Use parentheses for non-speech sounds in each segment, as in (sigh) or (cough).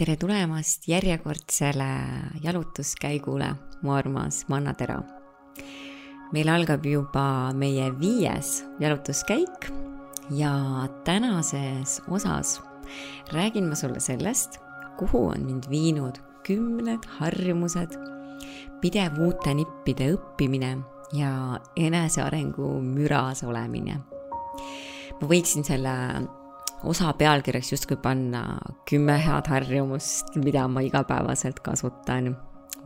tere tulemast järjekordsele jalutuskäigule, mu armas Manna-Tero. meil algab juba meie viies jalutuskäik ja tänases osas räägin ma sulle sellest, kuhu on mind viinud kümned harjumused, pidev uute nippide õppimine ja enesearengu müras olemine. ma võiksin selle osa pealkirjaks justkui panna kümme head harjumust, mida ma igapäevaselt kasutan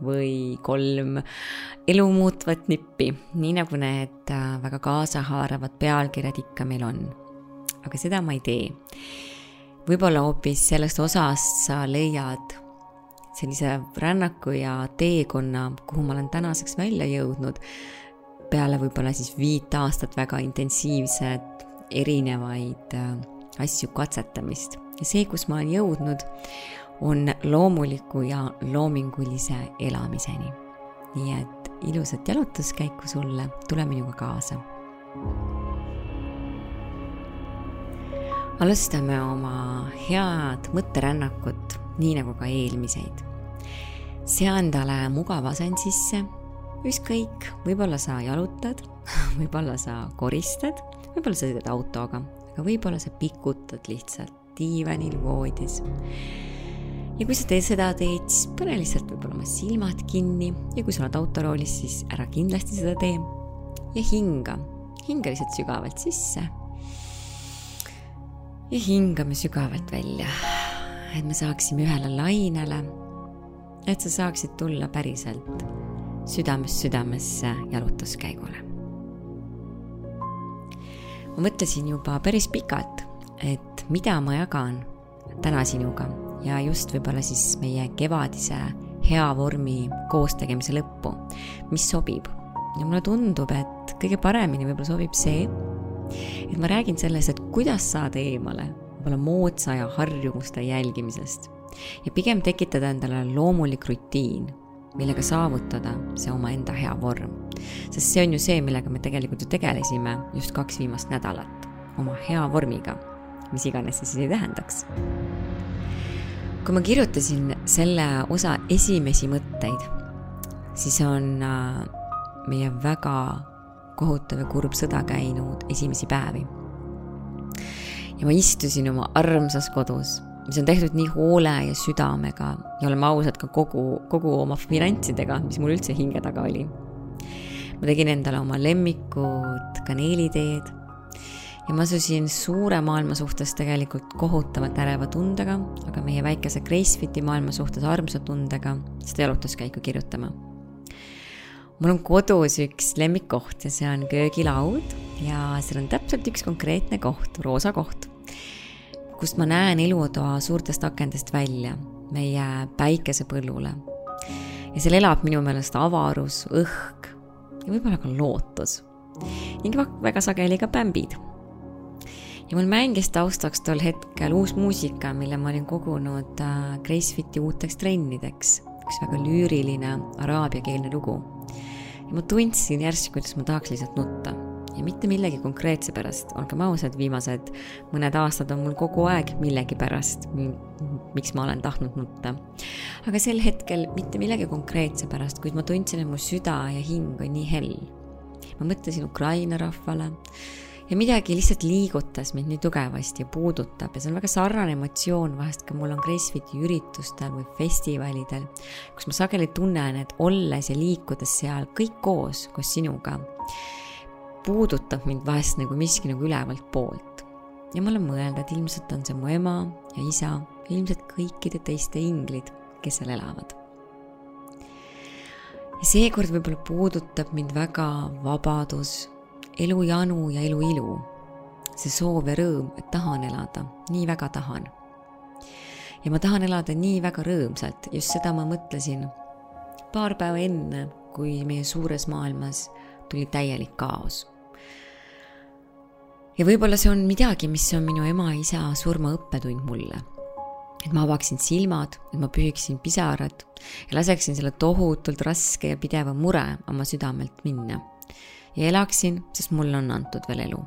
või kolm elu muutvat nippi, nii nagu need äh, väga kaasahaaravad pealkirjad ikka meil on. aga seda ma ei tee. võib-olla hoopis sellest osast sa leiad sellise rännaku ja teekonna, kuhu ma olen tänaseks välja jõudnud, peale võib-olla siis viit aastat väga intensiivset erinevaid äh, asju katsetamist ja see, kus ma olen jõudnud, on loomuliku ja loomingulise elamiseni. nii et ilusat jalutuskäiku sulle, tule minuga kaasa. alustame oma head mõtterännakut, nii nagu ka eelmiseid. sea endale mugav asend sisse, ükskõik, võib-olla sa jalutad, (laughs) võib-olla sa koristad, võib-olla sa sõidad autoga aga võib-olla sa pikutad lihtsalt diivanil voodis. ja kui sa teed seda teed, siis pane lihtsalt võib-olla oma silmad kinni ja kui sa oled autoroolis, siis ära kindlasti seda tee. ja hinga, hinga lihtsalt sügavalt sisse. ja hingame sügavalt välja, et me saaksime ühele lainele, et sa saaksid tulla päriselt südamest südamesse jalutuskäigule ma mõtlesin juba päris pikalt, et mida ma jagan täna sinuga ja just võib-olla siis meie kevadise hea vormi koostegemise lõppu, mis sobib. ja mulle tundub, et kõige paremini võib-olla sobib see, et ma räägin sellest, et kuidas saada eemale võib-olla moodsa ja harjumuste jälgimisest ja pigem tekitada endale loomulik rutiin millega saavutada see omaenda hea vorm. sest see on ju see, millega me tegelikult ju tegelesime just kaks viimast nädalat, oma hea vormiga, mis iganes see siis ei tähendaks. kui ma kirjutasin selle osa esimesi mõtteid, siis on äh, meie väga kohutav ja kurb sõda käinud esimesi päevi. ja ma istusin oma armsas kodus mis on tehtud nii hoole ja südamega ja oleme ausad ka kogu, kogu oma finantsidega, mis mul üldse hinge taga oli. ma tegin endale oma lemmikud kaneeliteed ja ma asusin suure maailma suhtes tegelikult kohutavalt äreva tundega, aga meie väikese Gracefiti maailma suhtes armsa tundega seda jalutuskäiku kirjutama. mul on kodus üks lemmikkoht ja see on köögilaud ja seal on täpselt üks konkreetne koht, roosa koht kust ma näen elutoa suurtest akendest välja, meie päikesepõllule. ja seal elab minu meelest avarus, õhk ja võib-olla ka lootus. ning väga sageli ka bämbid. ja mul mängis taustaks tol hetkel uus muusika, mille ma olin kogunud äh, Gracefiti uuteks trennideks. üks väga lüüriline araabiakeelne lugu. ja ma tundsin järsku, kuidas ma tahaks lihtsalt nutta ja mitte millegi konkreetse pärast, olgem ausad, viimased mõned aastad on mul kogu aeg millegi pärast, miks ma olen tahtnud nutta. aga sel hetkel mitte millegi konkreetse pärast, kuid ma tundsin, et mu süda ja hing on nii hell. ma mõtlesin Ukraina rahvale ja midagi lihtsalt liigutas mind nii tugevasti ja puudutab ja see on väga sarnane emotsioon vahest ka mul on Gracefiti üritustel või festivalidel, kus ma sageli tunnen, et olles ja liikudes seal kõik koos, koos sinuga puudutab mind vahest nagu miski nagu ülevalt poolt. ja ma olen mõelnud, et ilmselt on see mu ema ja isa ilmselt kõikide teiste inglid, kes seal elavad. ja seekord võib-olla puudutab mind väga vabadus, elujanu ja eluilu. see soov ja rõõm, et tahan elada, nii väga tahan. ja ma tahan elada nii väga rõõmsalt, just seda ma mõtlesin paar päeva enne, kui meie suures maailmas tuli täielik kaos ja võib-olla see on midagi, mis on minu ema-isa surma õppetund mulle. et ma avaksin silmad, et ma pühiksin pisarad ja laseksin selle tohutult raske ja pideva mure oma südamelt minna. ja elaksin, sest mulle on antud veel elu.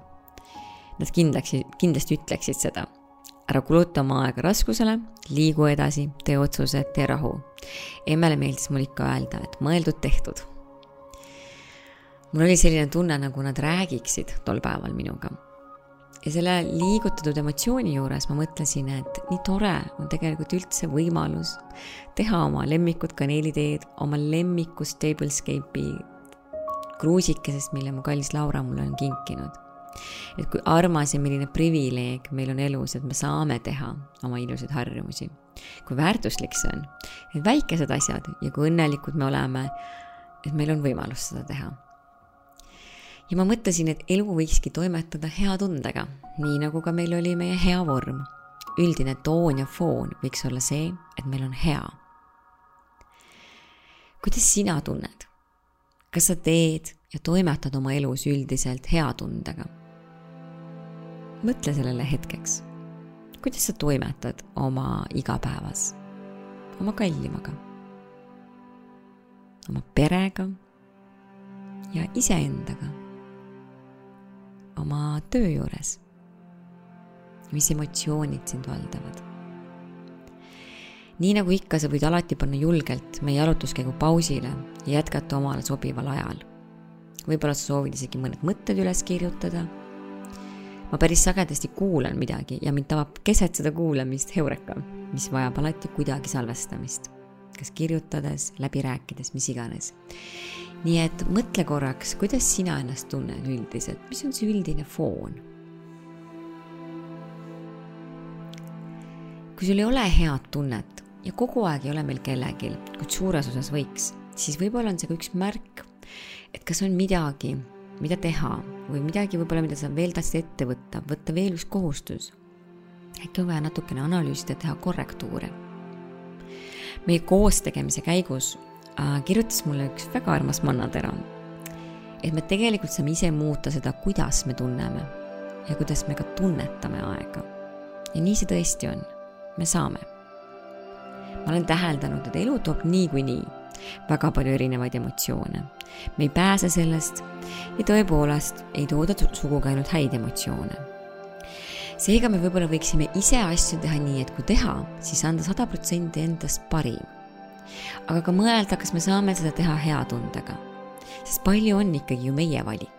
Nad kindlasti, kindlasti ütleksid seda. ära kuluta oma aega raskusele, liigu edasi, tee otsused, tee rahu. emmele meeldis mul ikka öelda, et mõeldud-tehtud. mul oli selline tunne, nagu nad räägiksid tol päeval minuga. Ja selle liigutatud emotsiooni juures ma mõtlesin, et nii tore on tegelikult üldse võimalus teha oma lemmikud kaneeliteed, oma lemmiku Stablescape'i kruusikesest, mille mu kallis Laura mulle on kinkinud et kui armas ja milline privileeg meil on elus, et me saame teha oma ilusaid harjumusi. kui väärtuslik see on, need väikesed asjad ja kui õnnelikud me oleme, et meil on võimalus seda teha. Ja ma mõtlesin, et elu võikski toimetada hea tundega, nii nagu ka meil oli meie hea vorm. üldine toon ja foon võiks olla see, et meil on hea. kuidas sina tunned? kas sa teed ja toimetad oma elus üldiselt hea tundega? mõtle sellele hetkeks. kuidas sa toimetad oma igapäevas, oma kallimaga, oma perega ja iseendaga, oma töö juures. mis emotsioonid sind valdavad? nii nagu ikka, sa võid alati panna julgelt meie jalutuskäigu pausile ja jätkata omale sobival ajal. võib-olla sa soovid isegi mõned mõtted üles kirjutada ma päris sagedasti kuulan midagi ja mind tabab keset seda kuulamist heureka, mis vajab alati kuidagi salvestamist. Kas kirjutades, läbi rääkides, mis iganes. nii et mõtle korraks, kuidas sina ennast tunned üldiselt, mis on see üldine foon? kui sul ei ole head tunnet ja kogu aeg ei ole meil kellelgi, kuid suures osas võiks, siis võib-olla on see ka üks märk, et kas on midagi, mida teha või midagi võib-olla, mida sa veel tahtsid ette võtta, võtta veel üks kohustus. äkki on vaja natukene analüüsida, teha korrektuure. Meie koostegemise käigus äh, kirjutas mulle üks väga armas mannatera, et me tegelikult saame ise muuta seda, kuidas me tunneme ja kuidas me ka tunnetame aega. ja nii see tõesti on, me saame. ma olen täheldanud, et elu toob niikuinii nii väga palju erinevaid emotsioone. me ei pääse sellest ja tõepoolest ei tooda sugugi ainult häid emotsioone. Seega me võib-olla võiksime ise asju teha nii, et kui teha, siis anda sada protsenti endast parim. aga ka mõelda, kas me saame seda teha hea tundega. sest palju on ikkagi ju meie valik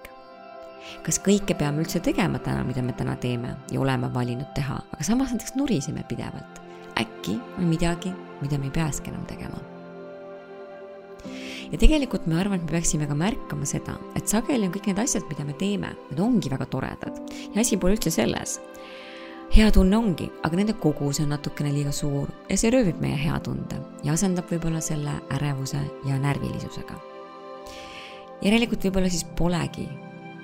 kas kõike peame üldse tegema täna, mida me täna teeme ja oleme valinud teha, aga samas näiteks nuriseme pidevalt. äkki on midagi, mida me ei peakski enam tegema ja tegelikult ma arvan, et me peaksime ka märkama seda, et sageli on kõik need asjad, mida me teeme, need ongi väga toredad ja asi pole üldse selles. Hea tunne ongi, aga nende kogus on natukene liiga suur ja see röövib meie hea tunde ja asendab võib-olla selle ärevuse ja närvilisusega. järelikult võib-olla siis polegi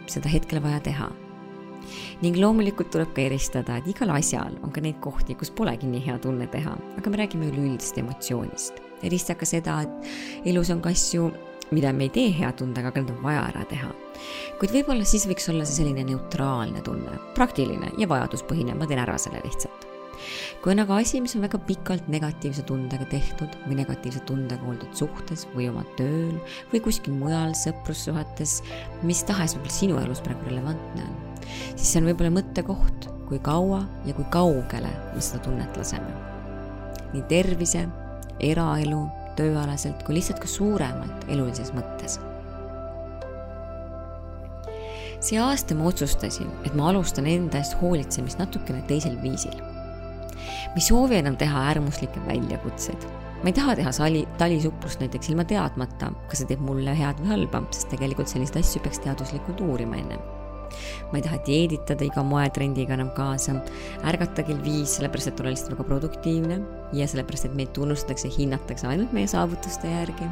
seda hetkel vaja teha ning loomulikult tuleb ka eristada, et igal asjal on ka neid kohti, kus polegi nii hea tunne teha, aga me räägime üleüldisest emotsioonist erista ka seda, et elus on ka asju, mida me ei tee hea tundega, aga need on vaja ära teha. Kuid võib-olla siis võiks olla see selline neutraalne tunne, praktiline ja vajaduspõhine, ma teen ära selle lihtsalt. kui on aga asi, mis on väga pikalt negatiivse tundega tehtud või negatiivse tundega oldud suhtes või oma tööl või kuskil mujal sõprussuhetes, mis tahes võib-olla sinu elus praegu relevantne on, siis see on võib-olla mõttekoht, kui kaua ja kui kaugele me seda tunnet laseme. nii tervise eraelu, tööalaselt kui lihtsalt ka suuremalt elulises mõttes. See aasta ma otsustasin, et ma alustan enda eest hoolitsemist natukene teisel viisil. ma ei soovi enam teha äärmuslikke väljakutseid. ma ei taha teha sali, talisuplust näiteks ilma teadmata, kas see teeb mulle head või halba, sest tegelikult selliseid asju peaks teaduslikult uurima ennem ma ei taha dieeditada iga moetrendiga enam kaasa, ärgata kell viis, sellepärast et olla lihtsalt väga produktiivne ja sellepärast, et meid tunnustatakse, hinnatakse ainult meie saavutuste järgi.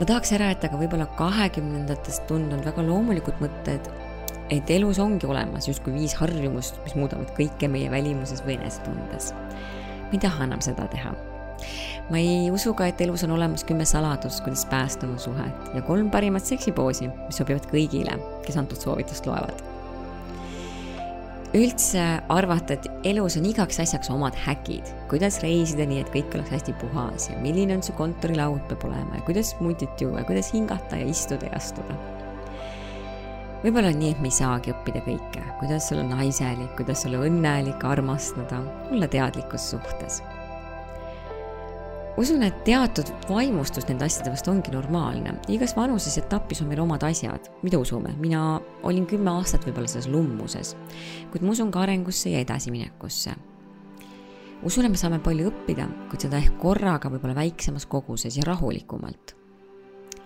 Ma tahaks ära jätta ka võib-olla kahekümnendatest tundunud väga loomulikud mõtted, et elus ongi olemas justkui viis harjumust, mis muudavad kõike meie välimuses või enesetundes. ma ei taha enam seda teha ma ei usu ka, et elus on olemas kümme saladust, kuidas päästa oma suhet ja kolm parimat seksipoosi, mis sobivad kõigile, kes antud soovitust loevad. Üldse arvata, et elus on igaks asjaks omad häkid, kuidas reisida nii, et kõik oleks hästi puhas? Ja milline on su kontorilaud peab olema? Ja kuidas mutit juua? Ja kuidas hingata ja istuda ja astuda. võib-olla on nii, et me ei saagi õppida kõike, kuidas olla naiselik, kuidas olla õnnelik, armastada, olla teadlikus suhtes. Usun, et teatud vaimustus nende asjade vastu ongi normaalne, igas vanuses etapis on meil omad asjad, mida usume, mina olin kümme aastat võib-olla selles lummuses, kuid ma usun ka arengusse ja edasiminekusse usun, et me saame palju õppida, kuid seda ehk korraga võib-olla väiksemas koguses ja rahulikumalt.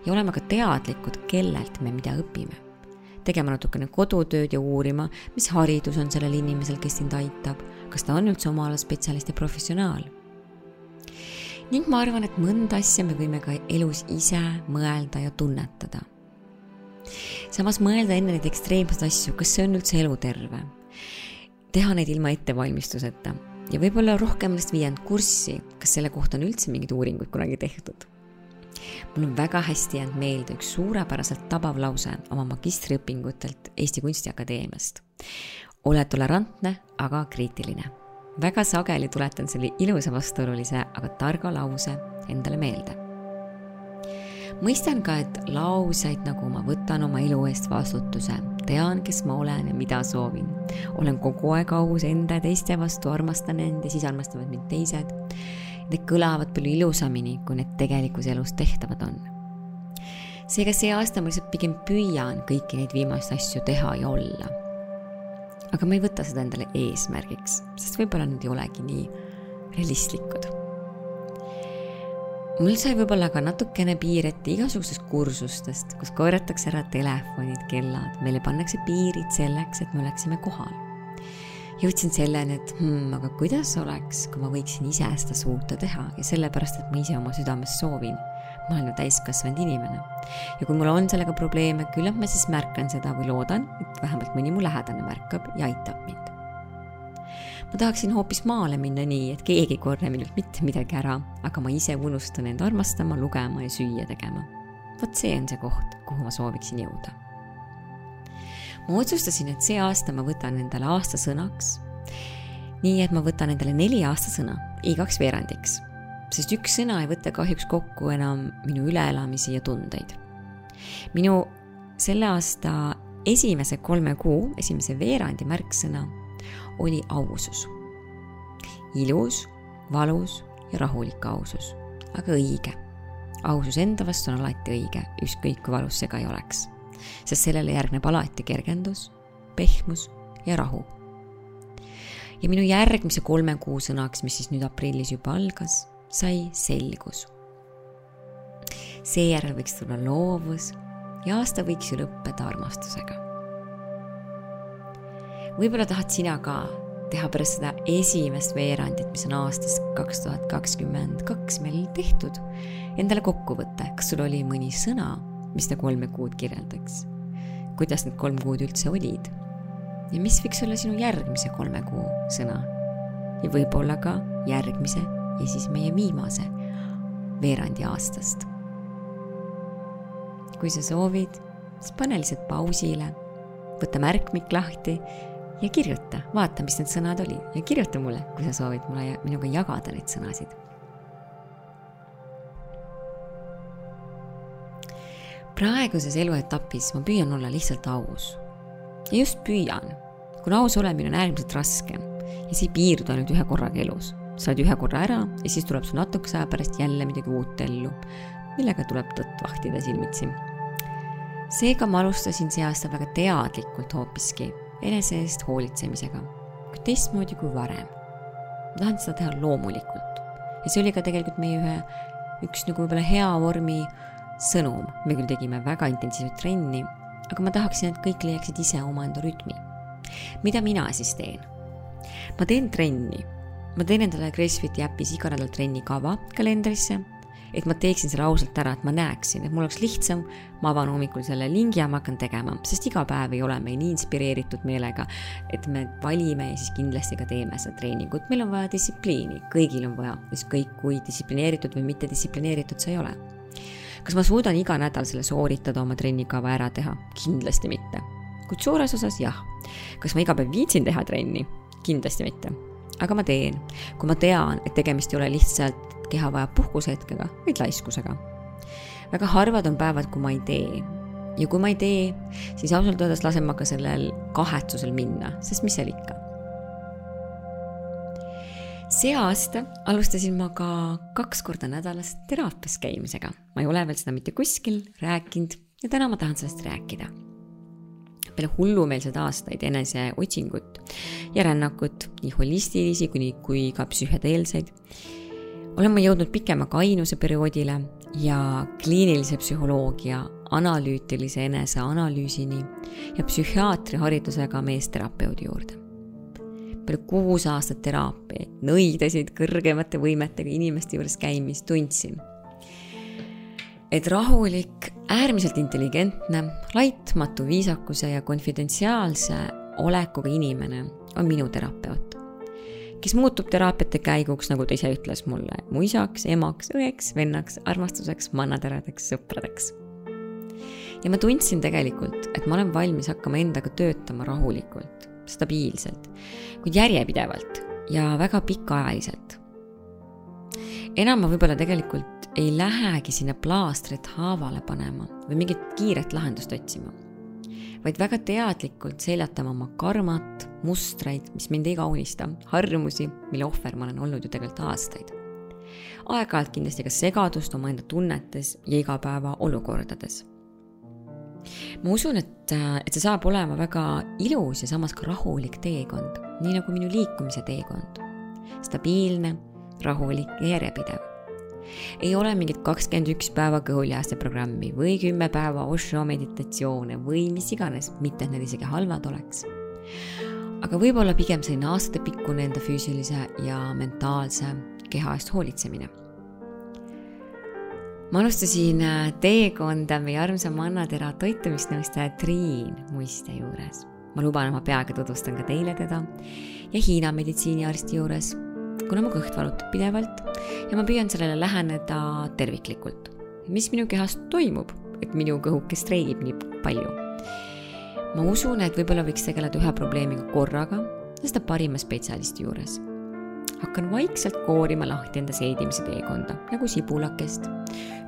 ja olema ka teadlikud, kellelt me mida õpime. tegema natukene kodutööd ja uurima, mis haridus on sellel inimesel, kes sind aitab, kas ta on üldse oma ala spetsialist ja professionaal. Ning ma arvan, et mõnda asja me võime ka elus ise mõelda ja tunnetada. samas mõelda enne neid ekstreemseid asju, kas see on üldse eluterve teha neid ilma ettevalmistuseta ja võib-olla rohkem ennast viia end kurssi, kas selle kohta on üldse mingeid uuringuid kunagi tehtud. mul on väga hästi jäänud meelde üks suurepäraselt tabav lause oma magistriõpingutelt Eesti Kunstiakadeemiast. ole tolerantne, aga kriitiline. Väga sageli tuletan selle ilusa vastuolulise, aga targa lause endale meelde mõistan ka, et lauseid nagu ma võtan oma elu eest vastutuse, tean, kes ma olen ja mida soovin. olen kogu aeg aus enda ja teiste vastu, armastan end ja siis armastavad mind teised. Need kõlavad palju ilusamini, kui need tegelikus elus tehtavad on. seega see aasta ma lihtsalt pigem püüan kõiki neid viimaseid asju teha ja olla. Aga ma ei võta seda endale eesmärgiks, sest võib-olla need ei olegi nii realistlikud mul sai võib-olla ka natukene piir ette igasugustest kursustest, kus korjatakse ära telefonid, kellad, meile pannakse piirid selleks, et me oleksime kohal. jõudsin selleni, et hmm, aga kuidas oleks, kui ma võiksin ise seda suuta teha ja sellepärast, et ma ise oma südames soovin. Ma olen ju täiskasvanud inimene ja kui mul on sellega probleeme, küllap ma siis märkan seda või loodan, et vähemalt mõni mu lähedane märkab ja aitab mind ma tahaksin hoopis maale minna nii, et keegi ei korja minult mitte midagi ära, aga ma ise unustan end armastama, lugema ja süüa tegema. vot see on see koht, kuhu ma sooviksin jõuda. ma otsustasin, et see aasta ma võtan endale aastasõnaks. nii et ma võtan endale neli aastasõna igaks veerandiks, sest üks sõna ei võta kahjuks kokku enam minu üleelamisi ja tundeid. minu selle aasta esimese kolme kuu esimese veerandi märksõna oli ausus. ilus, valus ja rahulik ausus, aga õige. ausus enda vastu on alati õige, ükskõik kui valus see ka ei oleks. sest sellele järgneb alati kergendus, pehmus ja rahu. ja minu järgmise kolme kuu sõnaks, mis siis nüüd aprillis juba algas, sai selgus. seejärel võiks tulla loovus ja aasta võiks ju lõppeda armastusega võib-olla tahad sina ka teha pärast seda esimest veerandit, mis on aastast kaks tuhat kakskümmend kaks meil tehtud, endale kokkuvõte, kas sul oli mõni sõna, mis seda kolme kuud kirjeldaks? kuidas need kolm kuud üldse olid? ja mis võiks olla sinu järgmise kolme kuu sõna? ja võib-olla ka järgmise ja siis meie viimase veerandi aastast. kui sa soovid, siis pane lihtsalt pausile, võta märkmik lahti ja kirjuta, vaata, mis need sõnad olid ja kirjuta mulle, kui sa soovid mulle, minuga jagada neid sõnasid. praeguses eluetapis ma püüan olla lihtsalt aus. ja just püüan, kuna aus olemine on äärmiselt raske ja see ei piirdu ainult ühe korraga elus. Sa oled ühe korra ära ja siis tuleb sul natukese aja pärast jälle midagi uut ellu, millega tuleb tõtt vahtida silmitsi. seega ma alustasin see aasta väga teadlikult hoopiski enese eest hoolitsemisega, kuid teistmoodi kui varem. ma tahan seda teha loomulikult ja see oli ka tegelikult meie ühe, üks nagu võib-olla hea vormi sõnum, me küll tegime väga intensiivset trenni, aga ma tahaksin, et kõik leiaksid ise omaenda rütmi. mida mina siis teen? ma teen trenni, ma teen endale Gracefiti äpis iga nädal trennikava kalendrisse et ma teeksin selle ausalt ära, et ma näeksin, et mul oleks lihtsam, ma avan hommikul selle lingi ja ma hakkan tegema, sest iga päev ei ole me nii inspireeritud meelega, et me valime ja siis kindlasti ka teeme seda treeningut, meil on vaja distsipliini, kõigil on vaja, ükskõik kui distsiplineeritud või mittedistsiplineeritud sa ei ole. kas ma suudan iga nädal selle sooritada, oma trennikava ära teha? kindlasti mitte. kuid suures osas jah. kas ma iga päev viitsin teha trenni? kindlasti mitte aga ma teen, kui ma tean, et tegemist ei ole lihtsalt keha vajab puhkusehetkega, vaid laiskusega. väga harvad on päevad, kui ma ei tee. ja kui ma ei tee, siis ausalt öeldes lasen ma ka sellel kahetsusel minna, sest mis seal ikka. see aasta alustasin ma ka kaks korda nädalas teraapias käimisega. ma ei ole veel seda mitte kuskil rääkinud ja täna ma tahan sellest rääkida. Peale hullumeelseid aastaid eneseotsingut ja rännakut, nii holistilisi kuni, kui ka psühhedeelseid, olen ma jõudnud pikema kainuse perioodile ja kliinilise psühholoogia analüütilise eneseanalüüsini ja psühhiaatri haridusega meesterapeudi juurde. peale kuus aastat teraapiaid, nõidasid kõrgemate võimetega inimeste juures käimist, tundsin, et rahulik, äärmiselt intelligentne, laitmatu viisakuse ja konfidentsiaalse olekuga inimene on minu terapeut kes muutub teraapiate käiguks, nagu ta ise ütles mulle, mu isaks, emaks, õeks, vennaks, armastuseks, mannateradeks, sõpradeks. ja ma tundsin tegelikult, et ma olen valmis hakkama endaga töötama rahulikult, stabiilselt, kuid järjepidevalt ja väga pikaajaliselt. Enam ma võib-olla tegelikult ei lähegi sinna plaastrit haavale panema või mingit kiiret lahendust otsima vaid väga teadlikult seljatama oma karmat, mustreid, mis mind ei kaunista, harjumusi, mille ohver ma olen olnud ju tegelikult aastaid. aeg-ajalt kindlasti ka segadust omaenda tunnetes ja igapäevaolukordades. ma usun, et, et see saab olema väga ilus ja samas ka rahulik teekond, nii nagu minu liikumise teekond. stabiilne, rahulik ja järjepidev ei ole mingit kakskümmend üks päeva kõhulihaste programmi või kümme päeva Osho meditatsioone või mis iganes, mitte et need isegi halvad oleks. aga võib-olla pigem selline aastatepikkune enda füüsilise ja mentaalse keha eest hoolitsemine. ma alustasin äh, teekonda meie armsa mannatera toitumisnõustaja Triin Muiste juures. ma luban, ma peagi tutvustan ka teile teda ja Hiina meditsiiniarsti juures kuna mu kõht valutab pidevalt ja ma püüan sellele läheneda terviklikult. mis minu kehas toimub, et minu kõhuke streigib nii palju? ma usun, et võib-olla võiks tegeleda ühe probleemiga korraga seda parima spetsialisti juures. hakkan vaikselt koorima lahti enda seedimise teekonda nagu sibulakest.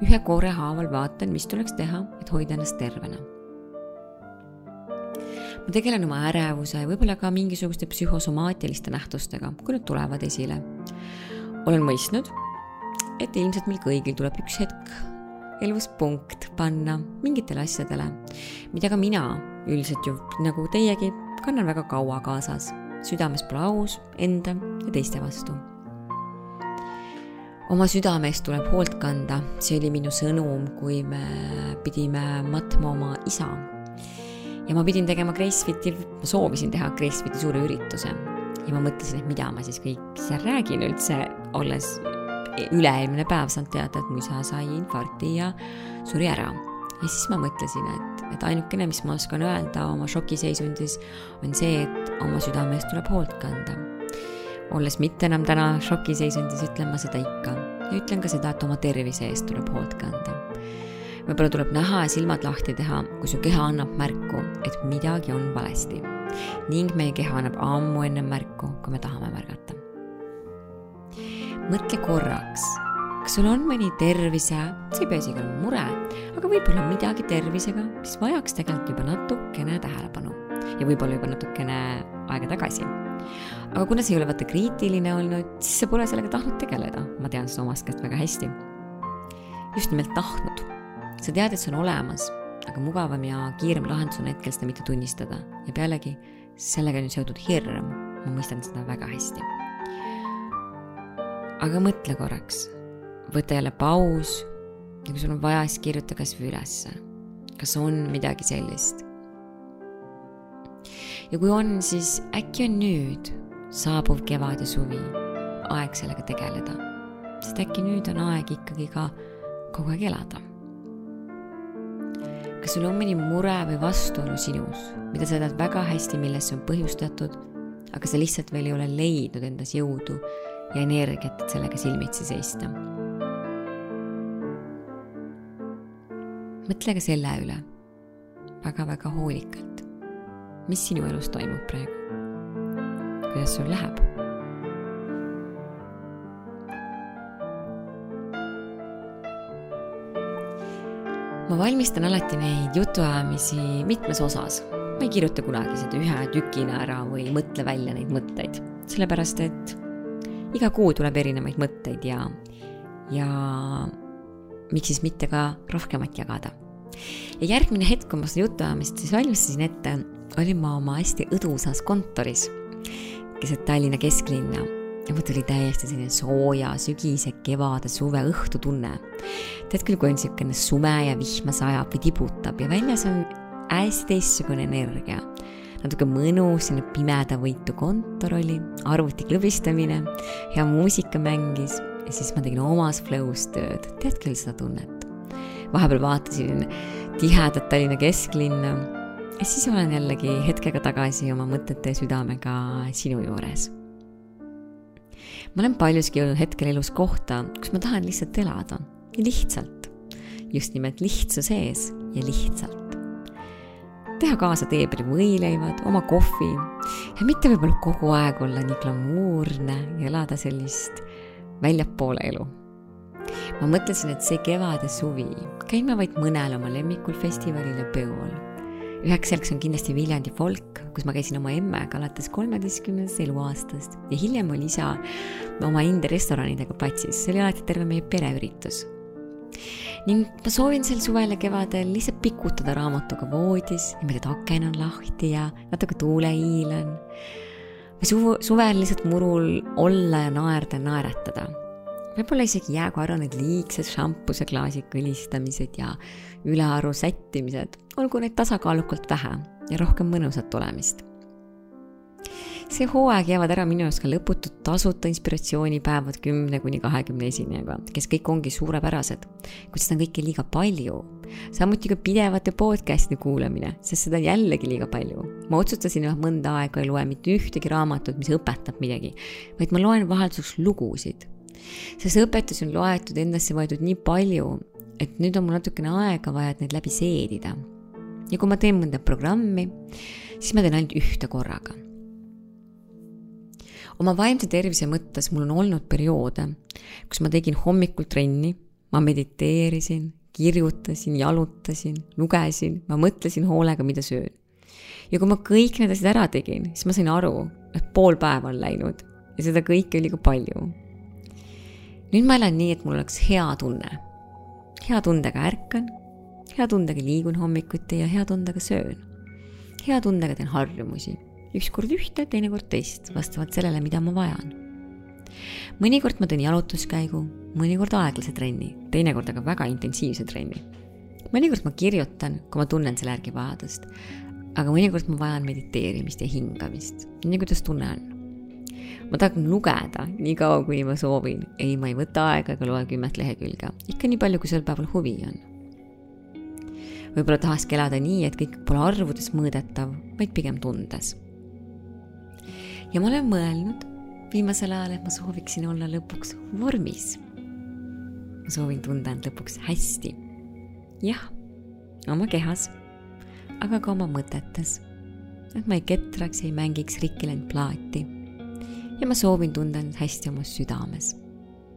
ühe koore haaval vaatan, mis tuleks teha, et hoida ennast tervena ma tegelen oma ärevuse võib-olla ka mingisuguste psühhosomaatiliste nähtustega, kui need tulevad esile. olen mõistnud, et ilmselt meil kõigil tuleb üks hetk elus punkt panna mingitele asjadele, mida ka mina üldiselt ju nagu teiegi kannan väga kaua kaasas. südames pole aus enda ja teiste vastu. oma südame eest tuleb hoolt kanda, see oli minu sõnum, kui me pidime matma oma isa ja ma pidin tegema Gracefiti, ma soovisin teha Gracefiti suure ürituse ja ma mõtlesin, et mida ma siis kõik seal räägin üldse, olles üle-eelmine päev saanud teada, et mu isa sai infarkti ja suri ära. ja siis ma mõtlesin, et, et ainukene, mis ma oskan öelda oma šokiseisundis, on see, et oma südame eest tuleb hoolt kanda. olles mitte enam täna šokiseisundis, ütlen ma seda ikka ja ütlen ka seda, et oma tervise eest tuleb hoolt kanda võib-olla tuleb näha ja silmad lahti teha, kui su keha annab märku, et midagi on valesti. ning meie keha annab ammu enne märku, kui me tahame märgata. mõtle korraks, kas sul on mõni tervise, see ei pea isegi olema mure, aga võib-olla midagi tervisega, mis vajaks tegelikult juba natukene tähelepanu ja võib-olla juba natukene aega tagasi aga kuna see ei ole vaata kriitiline olnud, siis sa pole sellega tahtnud tegeleda, ma tean seda omast käest väga hästi. just nimelt tahtnud sa tead, et see on olemas, aga mugavam ja kiirem lahendus on hetkel seda mitte tunnistada. Ja pealegi sellega on ju seotud hirm, ma mõistan seda väga hästi. aga mõtle korraks, võta jälle paus. Ja kui sul on vaja, siis kirjuta kasvõi ülesse, kas on midagi sellist. ja kui on, siis äkki on nüüd saabuv kevad ja suvi. Aeg sellega tegeleda, sest äkki nüüd on aeg ikkagi ka kogu aeg elada kas sul on mõni mure või vastuolu sinus, mida sa tead väga hästi, millest see on põhjustatud, aga sa lihtsalt veel ei ole leidnud endas jõudu ja energiat, et sellega silmitsi seista. mõtle ka selle üle väga-väga hoolikalt, mis sinu elus toimub praegu, kuidas sul läheb ma valmistan alati neid jutuajamisi mitmes osas. ma ei kirjuta kunagi seda ühe tükina ära või ei mõtle välja neid mõtteid, sellepärast et iga kuu tuleb erinevaid mõtteid ja, ja miks siis mitte ka rohkemat jagada. ja järgmine hetk, kui ma seda jutuajamist siis valmistasin ette, olin ma oma hästi õdusas kontoris keset Tallinna kesklinna mul tuli täiesti selline sooja sügise, kevade, suve õhtutunne. tead küll, kui on niisugune sume ja vihma sajab või tibutab ja väljas on hästi teistsugune energia. natuke mõnus, selline pimedavõitu kontor oli, arvuti klõbistamine, hea muusika mängis ja siis ma tegin omas flow's tööd, tead küll seda tunnet. vahepeal vaatasin tihedat Tallinna kesklinna ja siis olen jällegi hetkega tagasi oma mõtete ja südamega sinu juures ma olen paljuski jõudnud hetkel elus kohta, kus ma tahan lihtsalt elada ja lihtsalt, just nimelt lihtsuse sees ja lihtsalt. teha kaasa teepri võileivad, oma kohvi ja mitte võib-olla kogu aeg olla nii glamuurne ja elada sellist väljapoole elu. ma mõtlesin, et see kevad ja suvi käin ma vaid mõnel oma lemmikul festivalil ja peol üheks selleks on kindlasti Viljandi folk, kus ma käisin oma emmega alates kolmeteistkümnendast eluaastast ja hiljem oli isa oma India restoranidega platsis, see oli alati terve meie pereüritus. ning ma soovin sel suvel ja kevadel lihtsalt pikutada raamatuga voodis, niimoodi, et aken on lahti ja natuke tuuleiil on. või suv, suvel lihtsalt murul olla ja naerda ja naeratada võib-olla isegi jääkorra need liigsed šampuse klaasi kõlistamised ja ülearu sättimised, olgu neid tasakaalukalt vähe ja rohkem mõnusat olemist. see hooaeg jäävad ära minu jaoks ka lõputud tasuta inspiratsioonipäevad kümne kuni kahekümne esinejaga, kes kõik ongi suurepärased, kuid seda on kõike liiga palju. samuti ka pidevate podcast'i kuulamine, sest seda on jällegi liiga palju. ma otsustasin juba mõnda aega ei loe mitte ühtegi raamatut, mis õpetab midagi, vaid ma loen vahelduseks lugusid sest õpetusi on loetud endasse võetud nii palju, et nüüd on mul natukene aega vaja, et neid läbi seedida. ja kui ma teen mõnda programmi, siis ma teen ainult ühte korraga. oma vaimse tervise mõttes mul on olnud perioode, kus ma tegin hommikul trenni, ma mediteerisin, kirjutasin, jalutasin, lugesin, ma mõtlesin hoolega, mida söön. ja kui ma kõik need asjad ära tegin, siis ma sain aru, et pool päeva on läinud ja seda kõike oli ka palju nüüd ma elan nii, et mul oleks hea tunne. hea tundega ärkan, hea tundega liigun hommikuti ja hea tundega söön. hea tundega teen harjumusi, ükskord ühte, teinekord teist, vastavalt sellele, mida ma vajan. mõnikord ma teen jalutuskäigu, mõnikord aeglase trenni, teinekord aga väga intensiivse trenni. mõnikord ma kirjutan, kui ma tunnen selle järgi vajadust, aga mõnikord ma vajan mediteerimist ja hingamist, nii kuidas tunne on ma tahan lugeda nii kaua, kuni ma soovin. ei, ma ei võta aega ega loe kümmet lehekülge, ikka nii palju, kui sel päeval huvi on. võib-olla tahakski elada nii, et kõik pole arvudes mõõdetav, vaid pigem tundes. ja ma olen mõelnud viimasel ajal, et ma sooviksin olla lõpuks vormis. ma soovin tunda end lõpuks hästi. jah, oma kehas, aga ka oma mõtetes. et ma ei ketraks, ei mängiks rikki läinud plaati ja ma soovin tunda end hästi oma südames.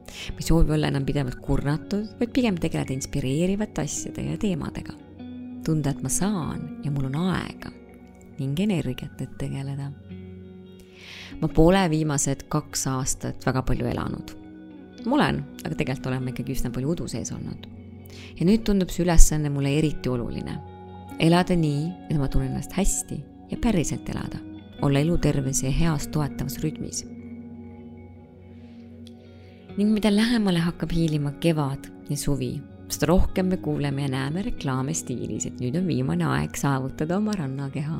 ma ei soovi olla enam pidevalt kurnatud, vaid pigem tegeleda inspireerivate asjade ja teemadega. tunda, et ma saan ja mul on aega ning energiat, et tegeleda. ma pole viimased kaks aastat väga palju elanud. ma olen, aga tegelikult olen ma ikkagi üsna palju udu sees olnud. ja nüüd tundub see ülesanne mulle eriti oluline. elada nii, et ma tunnen ennast hästi ja päriselt elada olla eluterves ja heas toetavas rütmis. ning mida lähemale hakkab hiilima kevad ja suvi, seda rohkem me kuuleme ja näeme reklaame stiilis, et nüüd on viimane aeg saavutada oma rannakeha.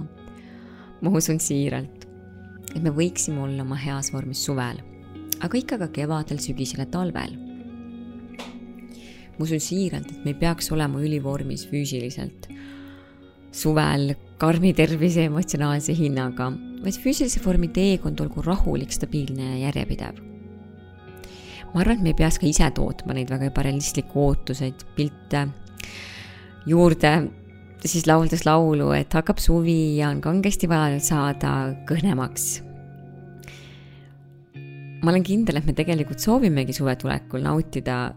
ma usun siiralt, et me võiksime olla oma heas vormis suvel, aga ikka ka kevadel, sügisel ja talvel. ma usun siiralt, et me ei peaks olema ülivormis füüsiliselt suvel karmi tervise emotsionaalse hinnaga vaid füüsilise vormi teekond olgu rahulik, stabiilne ja järjepidev. ma arvan, et me ei peaks ka ise tootma neid väga ebarealistlikke ootuseid, pilte juurde, siis lauldes laulu, et hakkab suvi ja on kangesti vaja nüüd saada kõhnemaks. ma olen kindel, et me tegelikult soovimegi suve tulekul nautida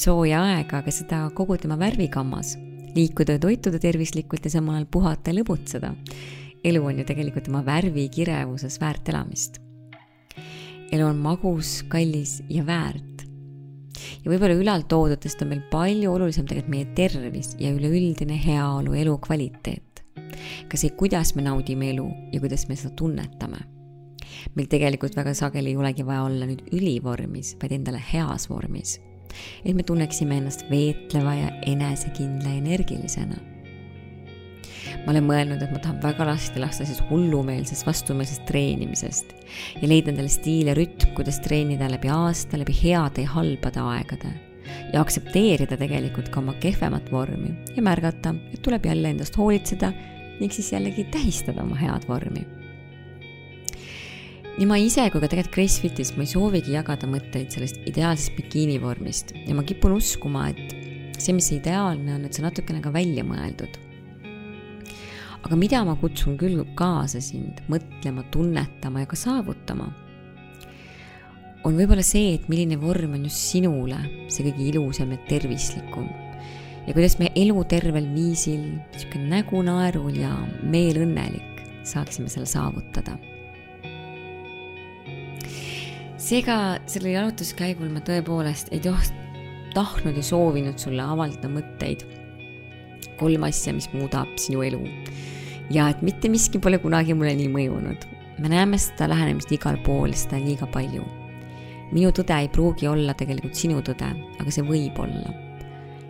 sooja aega, aga seda kogu tema värvigammas liikuda ja toituda tervislikult ja samal ajal puhata ja lõbutseda. Elu on ju tegelikult oma värvikirevuses väärt elamist. elu on magus, kallis ja väärt. ja võib-olla ülaltoodutest on meil palju olulisem tegelikult meie tervis ja üleüldine heaolu, elukvaliteet. ka see, kuidas me naudime elu ja kuidas me seda tunnetame meil tegelikult väga sageli ei olegi vaja olla nüüd ülivormis, vaid endale heas vormis. et me tunneksime ennast veetleva ja enesekindla energilisena. Ma olen mõelnud, et ma tahan väga lahti lasta sellest hullumeelsest vastumeelsest treenimisest ja leida endale stiil ja rütm, kuidas treenida läbi aasta, läbi heade ja halbade aegade ja aktsepteerida tegelikult ka oma kehvemat vormi ja märgata, et tuleb jälle endast hoolitseda ning siis jällegi tähistada oma head vormi nii ma ise kui ka tegelikult Grace Fitis ma ei soovigi jagada mõtteid sellest ideaalsest bikiini vormist ja ma kipun uskuma, et see, mis ideaalne on, et see on natukene ka välja mõeldud. Aga mida ma kutsun küll kaasa sind mõtlema, tunnetama ja ka saavutama, on võib-olla see, et milline vorm on just sinule see kõige ilusam ja tervislikum ja kuidas me elutervel viisil, niisugune nägu naerul ja meel õnnelik saaksime selle saavutada seega sellel jalutuskäigul ma tõepoolest ei toht-, tahtnud ja soovinud sulle avaldada mõtteid. Kolm asja, mis muudab sinu elu. ja et mitte miski pole kunagi mulle nii mõjunud. me näeme seda lähenemist igal pool, seda liiga palju. minu tõde ei pruugi olla tegelikult sinu tõde, aga see võib olla.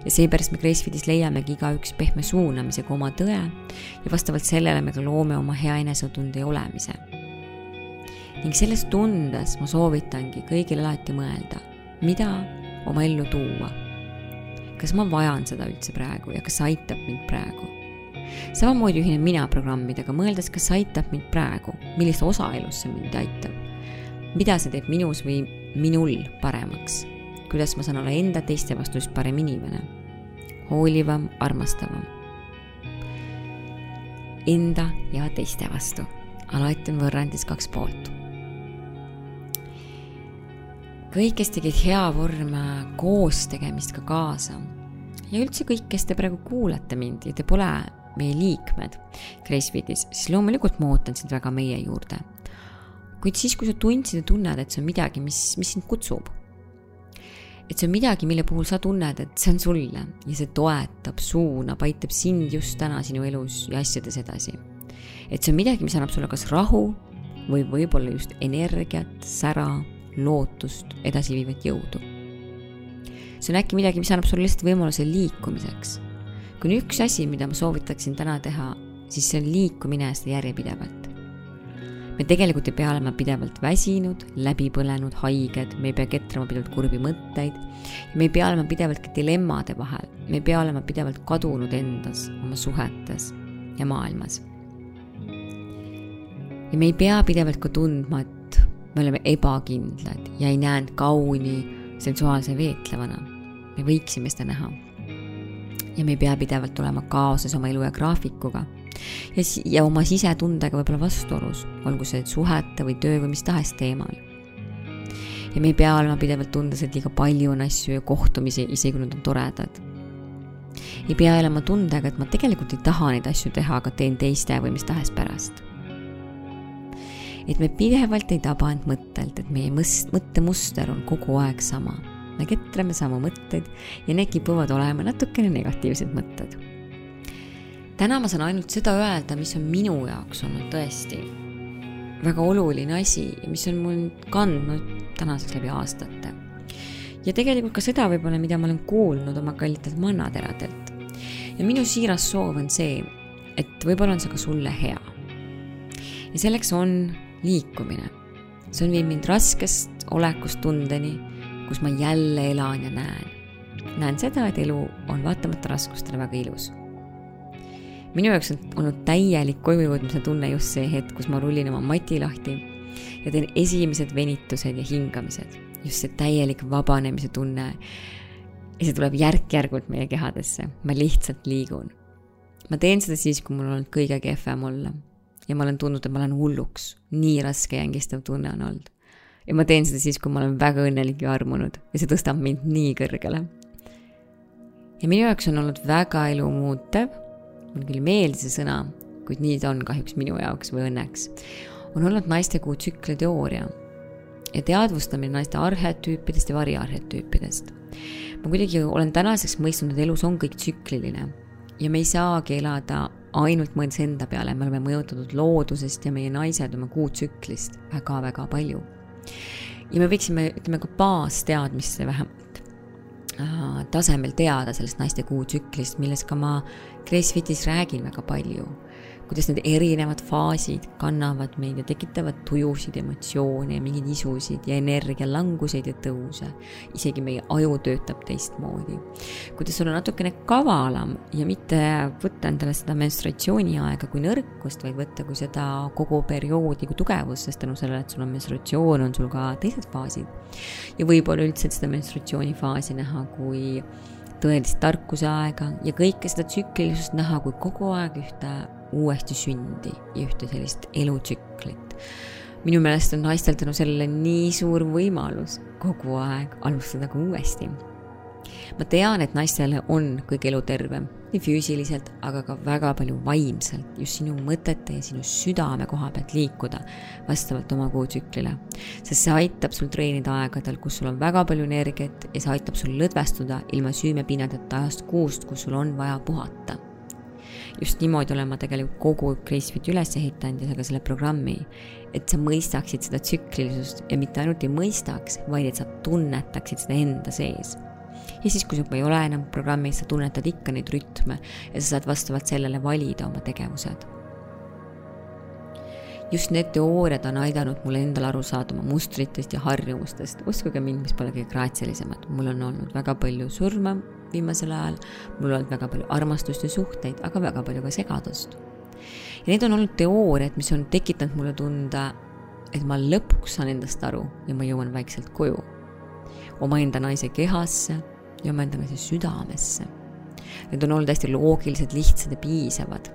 ja seepärast me Gracefitis leiamegi igaüks pehme suunamisega oma tõe ja vastavalt sellele me ka loome oma hea enesetunde ja olemise ning selles tundes ma soovitangi kõigil alati mõelda, mida oma ellu tuua. Kas ma vajan seda üldse praegu ja kas see aitab mind praegu? samamoodi ühinen mina programmidega, mõeldes, kas see aitab mind praegu, millist osa elus see mind aitab. mida see teeb minus või minul paremaks? kuidas ma saan olla enda teiste vastu just parem inimene? hoolivam, armastavam. Enda ja teiste vastu alati on võrrandis kaks poolt kõik, kes tegid hea vorm koos tegemist ka kaasa. Ja üldse kõik, kes te praegu kuulate mind ja te pole meie liikmed Gracefit'is, siis loomulikult ma ootan sind väga meie juurde. kuid siis, kui sa tundsid ja tunned, et see on midagi, mis, mis sind kutsub, et see on midagi, mille puhul sa tunned, et see on sulle ja see toetab, suunab, aitab sind just täna sinu elus ja asjades edasi. et see on midagi, mis annab sulle kas rahu või võib-olla just energiat, sära lootust, edasiviivat jõudu. See on äkki midagi, mis annab sulle lihtsalt võimaluse liikumiseks. kui on üks asi, mida ma soovitaksin täna teha, siis see on liikumine seda järjepidevalt. me tegelikult ei pea olema pidevalt väsinud, läbi põlenud, haiged, me ei pea ketrama pidevalt kurbi mõtteid. me ei pea olema pidevalt ka dilemmade vahel, me ei pea olema pidevalt kadunud endas, oma suhetes ja maailmas. ja me ei pea pidevalt ka tundma, et me oleme ebakindlad ja ei näe end kauni sensuaalse veetlevana. Me võiksime seda näha. ja me ei pea pidevalt olema kaoses oma elu ja graafikuga ja, ja oma sisetundega võib-olla vastuolus, olgu see suhete või töö või mis tahes teemal. ja me ei pea olema pidevalt tundes, et liiga palju on asju ja kohtumisi, isegi kui nad on toredad. ei pea elama tundega, et ma tegelikult ei taha neid asju teha, aga teen teiste või mis tahes pärast et me pidevalt ei taba end mõttelt, et meie mõst-, mõttemuster on kogu aeg sama. Me ketrame samu mõtteid ja need kipuvad olema natukene negatiivsed mõtted. täna ma saan ainult seda öelda, mis on minu jaoks olnud tõesti väga oluline asi ja mis on mul kandnud tänaseks läbi aastate. ja tegelikult ka seda võib-olla, mida ma olen kuulnud oma kallitelt mannateradelt. ja minu siiras soov on see, et võib-olla on see ka sulle hea. ja selleks on liikumine. see on viinud mind raskest olekust tundeni, kus ma jälle elan ja näen. näen seda, et elu on vaatamata raskustele väga ilus. minu jaoks on olnud täielik koju jõudmise tunne just see hetk, kus ma rullin oma mati lahti ja teen esimesed venitused ja hingamised. just see täielik vabanemise tunne. ja see tuleb järk-järgult meie kehadesse, ma lihtsalt liigun. ma teen seda siis, kui mul on olnud kõige kehvem olla ja ma olen tundnud, et ma lähen hulluks. nii raske ja ängistav tunne on olnud. Ja ma teen seda siis, kui ma olen väga õnnelik ja armunud ja see tõstab mind nii kõrgele. ja minu jaoks on olnud väga elumuutev, mulle küll ei meeldi see sõna, kuid nii ta on kahjuks minu jaoks või õnneks, on olnud naistekuu tsükli teooria ja teadvustamine naiste arhetüüpidest ja variarhetüüpidest. ma kuidagi olen tänaseks mõistnud, et elus on kõik tsükliline ja me ei saagi elada ainult mõeldes enda peale, me oleme mõjutatud loodusest ja meie naised oma kuutsüklist väga-väga palju. Ja me võiksime, ütleme ka baasteadmisse vähemalt äh, tasemel teada sellest naiste kuutsüklist, millest ka ma Gracefitis räägin väga palju kuidas need erinevad faasid kannavad meid ja tekitavad tujusid, emotsioone ja mingeid isusid ja energialanguseid ja tõuse. isegi meie aju töötab teistmoodi. kuidas olla natukene kavalam ja mitte võtta endale seda menstratsiooniaega kui nõrkust, vaid võtta kui seda kogu perioodi kui tugevust, sest tänu sellele, et sul on menstratsioon, on sul ka teised faasid. ja võib-olla üldse seda menstratsioonifaasi näha kui tõelist tarkuse aega ja kõike seda tsüklilisust näha kui kogu aeg ühte uuesti sündi ja ühte sellist elutsüklit. minu meelest on naistel tänu sellele nii suur võimalus kogu aeg alustada ka uuesti. Ma tean, et naistele on kõige elutervem, nii füüsiliselt, aga ka väga palju vaimselt, just sinu mõtete ja sinu südame koha pealt liikuda vastavalt oma kuutsüklile. sest see aitab sul treenida aegadel, kus sul on väga palju energiat ja see aitab sul lõdvestuda ilma süümepiinadeta ajast kuust, kus sul on vaja puhata just niimoodi olen ma tegelikult kogu Gracefiti üles ehitanud ja ka selle programmi, et sa mõistaksid seda tsüklilisust ja mitte ainult ei mõistaks, vaid et sa tunnetaksid seda enda sees. Ja siis, kui sa juba ei ole enam programmis, sa tunnetad ikka neid rütme ja sa saad vastavalt sellele valida oma tegevused just need teooriad on aidanud mul endal aru saada oma mustritest ja harjumustest. uskuge mind, mis pole kõige graatsilisemad, mul on olnud väga palju surma viimasel ajal, mul on olnud väga palju armastust ja suhteid, aga väga palju ka segadust. ja need on olnud teooriad, mis on tekitanud mulle tunda, et ma lõpuks saan endast aru ja ma jõuan vaikselt koju. omaenda naise kehasse ja omaenda naise südamesse. Need on olnud hästi loogilised, lihtsad ja piisavad.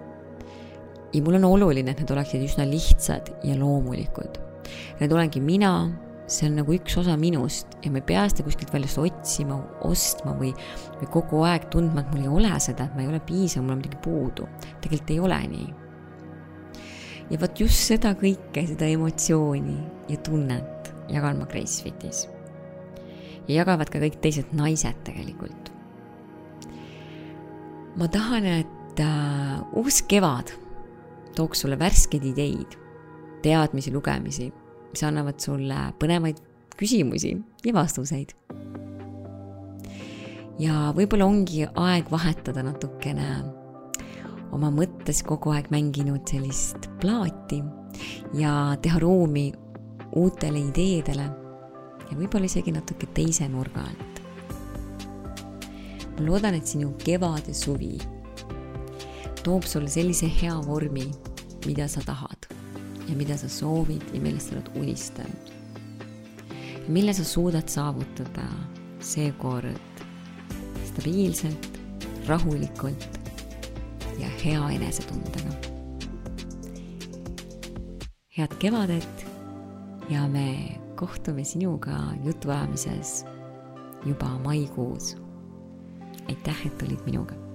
ja mul on oluline, et need oleksid üsna lihtsad ja loomulikud. Need olengi mina see on nagu üks osa minust ja ma ei pea seda kuskilt väljast otsima, ostma või, või kogu aeg tundma, et mul ei ole seda, et ma ei ole piisav, mul on midagi puudu. tegelikult ei ole nii. ja vot just seda kõike, seda emotsiooni ja tunnet jagan ma Gracefitis. Ja jagavad ka kõik teised naised tegelikult. ma tahan, et äh, uus kevad tooks sulle värskeid ideid, teadmisi, lugemisi mis annavad sulle põnevaid küsimusi ja vastuseid. ja võib-olla ongi aeg vahetada natukene oma mõttes kogu aeg mänginud sellist plaati ja teha ruumi uutele ideedele ja võib-olla isegi natuke teise nurga alt. ma loodan, et sinu kevad ja suvi toob sulle sellise hea vormi, mida sa tahad ja mida sa soovid ja millest sa oled unistanud. mille sa suudad saavutada seekord stabiilselt, rahulikult ja hea enesetundega. head kevadet ja me kohtume sinuga jutuajamises juba maikuus. aitäh, et olid minuga